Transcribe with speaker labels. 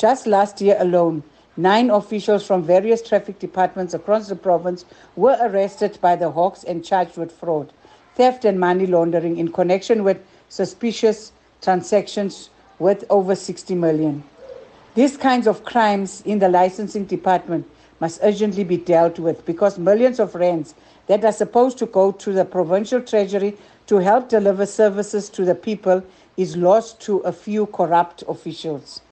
Speaker 1: Just last year alone, nine officials from various traffic departments across the province were arrested by the Hawks and charged with fraud, theft, and money laundering in connection with suspicious transactions worth over 60 million. These kinds of crimes in the licensing department must urgently be dealt with because millions of rands that are supposed to go to the provincial treasury to help deliver services to the people is lost to a few corrupt officials.